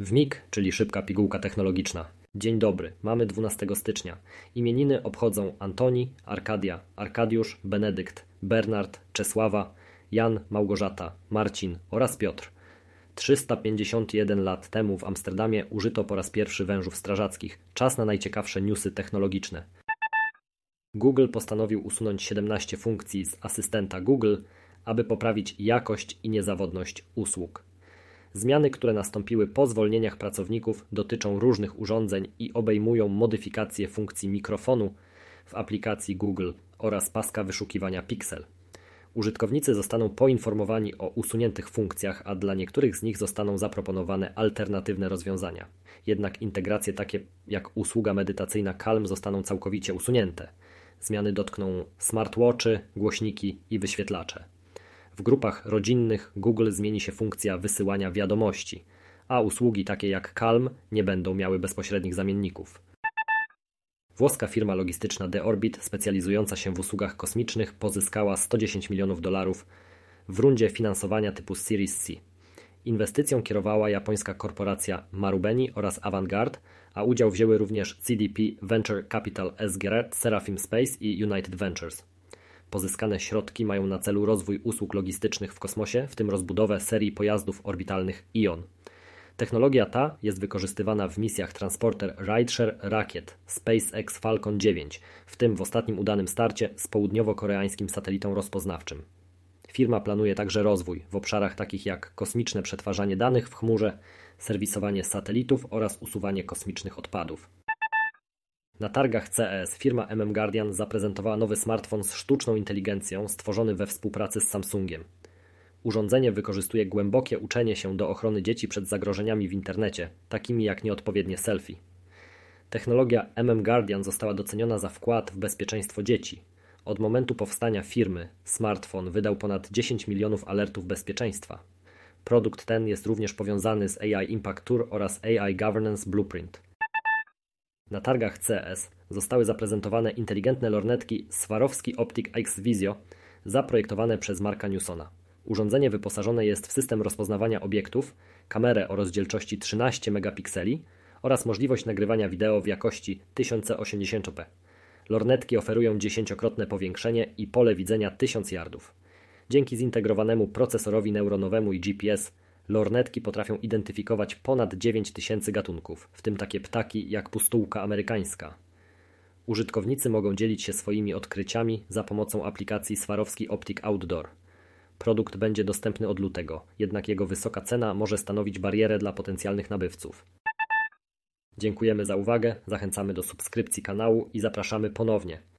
W MIG, czyli szybka pigułka technologiczna. Dzień dobry, mamy 12 stycznia. Imieniny obchodzą Antoni, Arkadia, Arkadiusz, Benedykt, Bernard, Czesława, Jan, Małgorzata, Marcin oraz Piotr. 351 lat temu w Amsterdamie użyto po raz pierwszy wężów strażackich. Czas na najciekawsze newsy technologiczne. Google postanowił usunąć 17 funkcji z asystenta Google, aby poprawić jakość i niezawodność usług. Zmiany, które nastąpiły po zwolnieniach pracowników, dotyczą różnych urządzeń i obejmują modyfikację funkcji mikrofonu w aplikacji Google oraz paska wyszukiwania Pixel. Użytkownicy zostaną poinformowani o usuniętych funkcjach, a dla niektórych z nich zostaną zaproponowane alternatywne rozwiązania. Jednak integracje takie jak usługa medytacyjna Calm zostaną całkowicie usunięte. Zmiany dotkną smartwatchy, głośniki i wyświetlacze. W grupach rodzinnych Google zmieni się funkcja wysyłania wiadomości, a usługi takie jak Calm nie będą miały bezpośrednich zamienników. Włoska firma logistyczna The Orbit, specjalizująca się w usługach kosmicznych, pozyskała 110 milionów dolarów w rundzie finansowania typu Series C. Inwestycją kierowała japońska korporacja Marubeni oraz Avantgarde, a udział wzięły również CDP Venture Capital SGR, Seraphim Space i United Ventures. Pozyskane środki mają na celu rozwój usług logistycznych w kosmosie, w tym rozbudowę serii pojazdów orbitalnych ION. Technologia ta jest wykorzystywana w misjach transporter Rideshare Rakiet SpaceX Falcon 9, w tym w ostatnim udanym starcie z południowo-koreańskim satelitą rozpoznawczym. Firma planuje także rozwój w obszarach takich jak kosmiczne przetwarzanie danych w chmurze, serwisowanie satelitów oraz usuwanie kosmicznych odpadów. Na targach CES firma MM Guardian zaprezentowała nowy smartfon z sztuczną inteligencją stworzony we współpracy z Samsungiem. Urządzenie wykorzystuje głębokie uczenie się do ochrony dzieci przed zagrożeniami w internecie, takimi jak nieodpowiednie selfie. Technologia MM Guardian została doceniona za wkład w bezpieczeństwo dzieci. Od momentu powstania firmy smartfon wydał ponad 10 milionów alertów bezpieczeństwa. Produkt ten jest również powiązany z AI Impact Tour oraz AI Governance Blueprint. Na targach CS zostały zaprezentowane inteligentne lornetki Swarovski Optic X Visio zaprojektowane przez Marka Newsona. Urządzenie wyposażone jest w system rozpoznawania obiektów, kamerę o rozdzielczości 13 megapikseli oraz możliwość nagrywania wideo w jakości 1080p. Lornetki oferują dziesięciokrotne powiększenie i pole widzenia 1000 yardów. Dzięki zintegrowanemu procesorowi neuronowemu i GPS Lornetki potrafią identyfikować ponad 9000 gatunków, w tym takie ptaki jak pustułka amerykańska. Użytkownicy mogą dzielić się swoimi odkryciami za pomocą aplikacji Swarovski Optic Outdoor. Produkt będzie dostępny od lutego, jednak jego wysoka cena może stanowić barierę dla potencjalnych nabywców. Dziękujemy za uwagę, zachęcamy do subskrypcji kanału i zapraszamy ponownie.